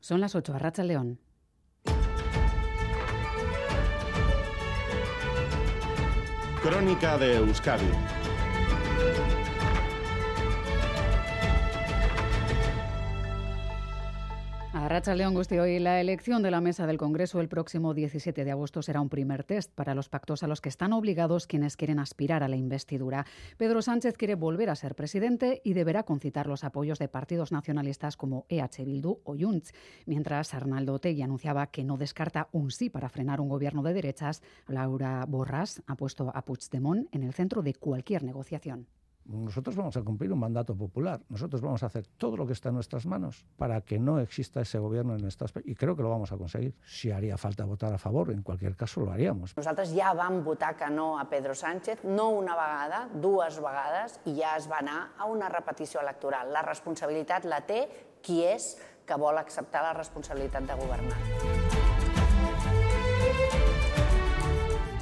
Son las 8, Arracha León. Crónica de Euskadi La elección de la mesa del Congreso el próximo 17 de agosto será un primer test para los pactos a los que están obligados quienes quieren aspirar a la investidura. Pedro Sánchez quiere volver a ser presidente y deberá concitar los apoyos de partidos nacionalistas como EH Bildu o Junts. Mientras Arnaldo Otegui anunciaba que no descarta un sí para frenar un gobierno de derechas, Laura Borras ha puesto a Puigdemont en el centro de cualquier negociación. Nosotros vamos a cumplir un mandato popular. Nosotros vamos a hacer todo lo que está en nuestras manos para que no exista ese gobierno en estas... Y creo que lo vamos a conseguir. Si haría falta votar a favor, en cualquier caso lo haríamos. Nosaltres ja vam votar que no a Pedro Sánchez, no una vegada, dues vegades, i ja es va anar a una repetició electoral. La responsabilitat la té qui és que vol acceptar la responsabilitat de governar.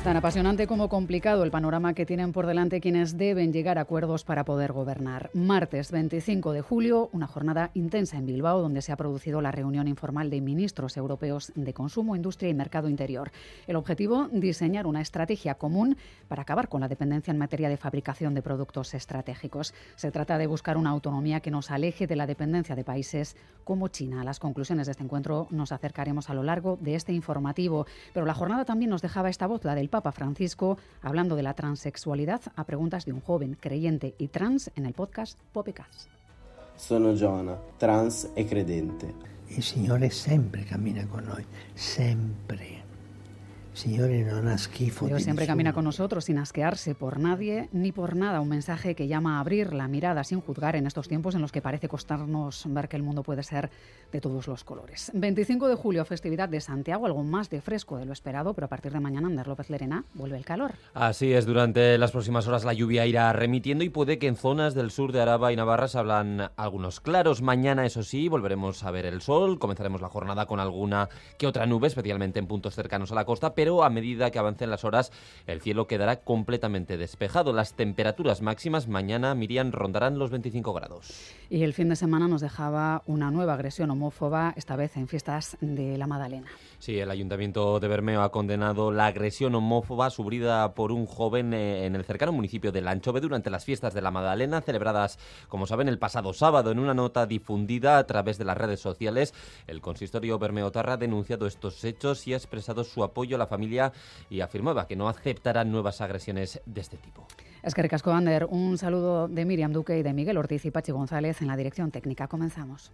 Tan apasionante como complicado el panorama que tienen por delante quienes deben llegar a acuerdos para poder gobernar. Martes 25 de julio, una jornada intensa en Bilbao donde se ha producido la reunión informal de ministros europeos de consumo, industria y mercado interior. El objetivo, diseñar una estrategia común para acabar con la dependencia en materia de fabricación de productos estratégicos. Se trata de buscar una autonomía que nos aleje de la dependencia de países como China. A las conclusiones de este encuentro nos acercaremos a lo largo de este informativo, pero la jornada también nos dejaba esta voz, la del Papa Francisco hablando de la transexualidad a preguntas de un joven creyente y trans en el podcast Popecast. Sono Giona, trans e credente. El Signore sempre cammina con noi, sempre. Dios siempre camina con nosotros sin asquearse por nadie ni por nada. Un mensaje que llama a abrir la mirada sin juzgar en estos tiempos en los que parece costarnos ver que el mundo puede ser de todos los colores. 25 de julio, festividad de Santiago, algo más de fresco de lo esperado, pero a partir de mañana, Ander López Lerena, vuelve el calor. Así es, durante las próximas horas la lluvia irá remitiendo y puede que en zonas del sur de Araba y Navarra se hablan algunos claros. Mañana, eso sí, volveremos a ver el sol. Comenzaremos la jornada con alguna que otra nube, especialmente en puntos cercanos a la costa, pero a medida que avancen las horas el cielo quedará completamente despejado. Las temperaturas máximas mañana, Miriam, rondarán los 25 grados. Y el fin de semana nos dejaba una nueva agresión homófoba, esta vez en fiestas de la Madalena. Sí, el Ayuntamiento de Bermeo ha condenado la agresión homófoba sufrida por un joven eh, en el cercano municipio de Lanchove durante las fiestas de la Magdalena, celebradas, como saben, el pasado sábado. En una nota difundida a través de las redes sociales, el consistorio Bermeotarra ha denunciado estos hechos y ha expresado su apoyo a la y afirmaba que no aceptará nuevas agresiones de este tipo. Es un saludo de Miriam Duque y de Miguel Ortiz y Pachi González en la dirección técnica. Comenzamos.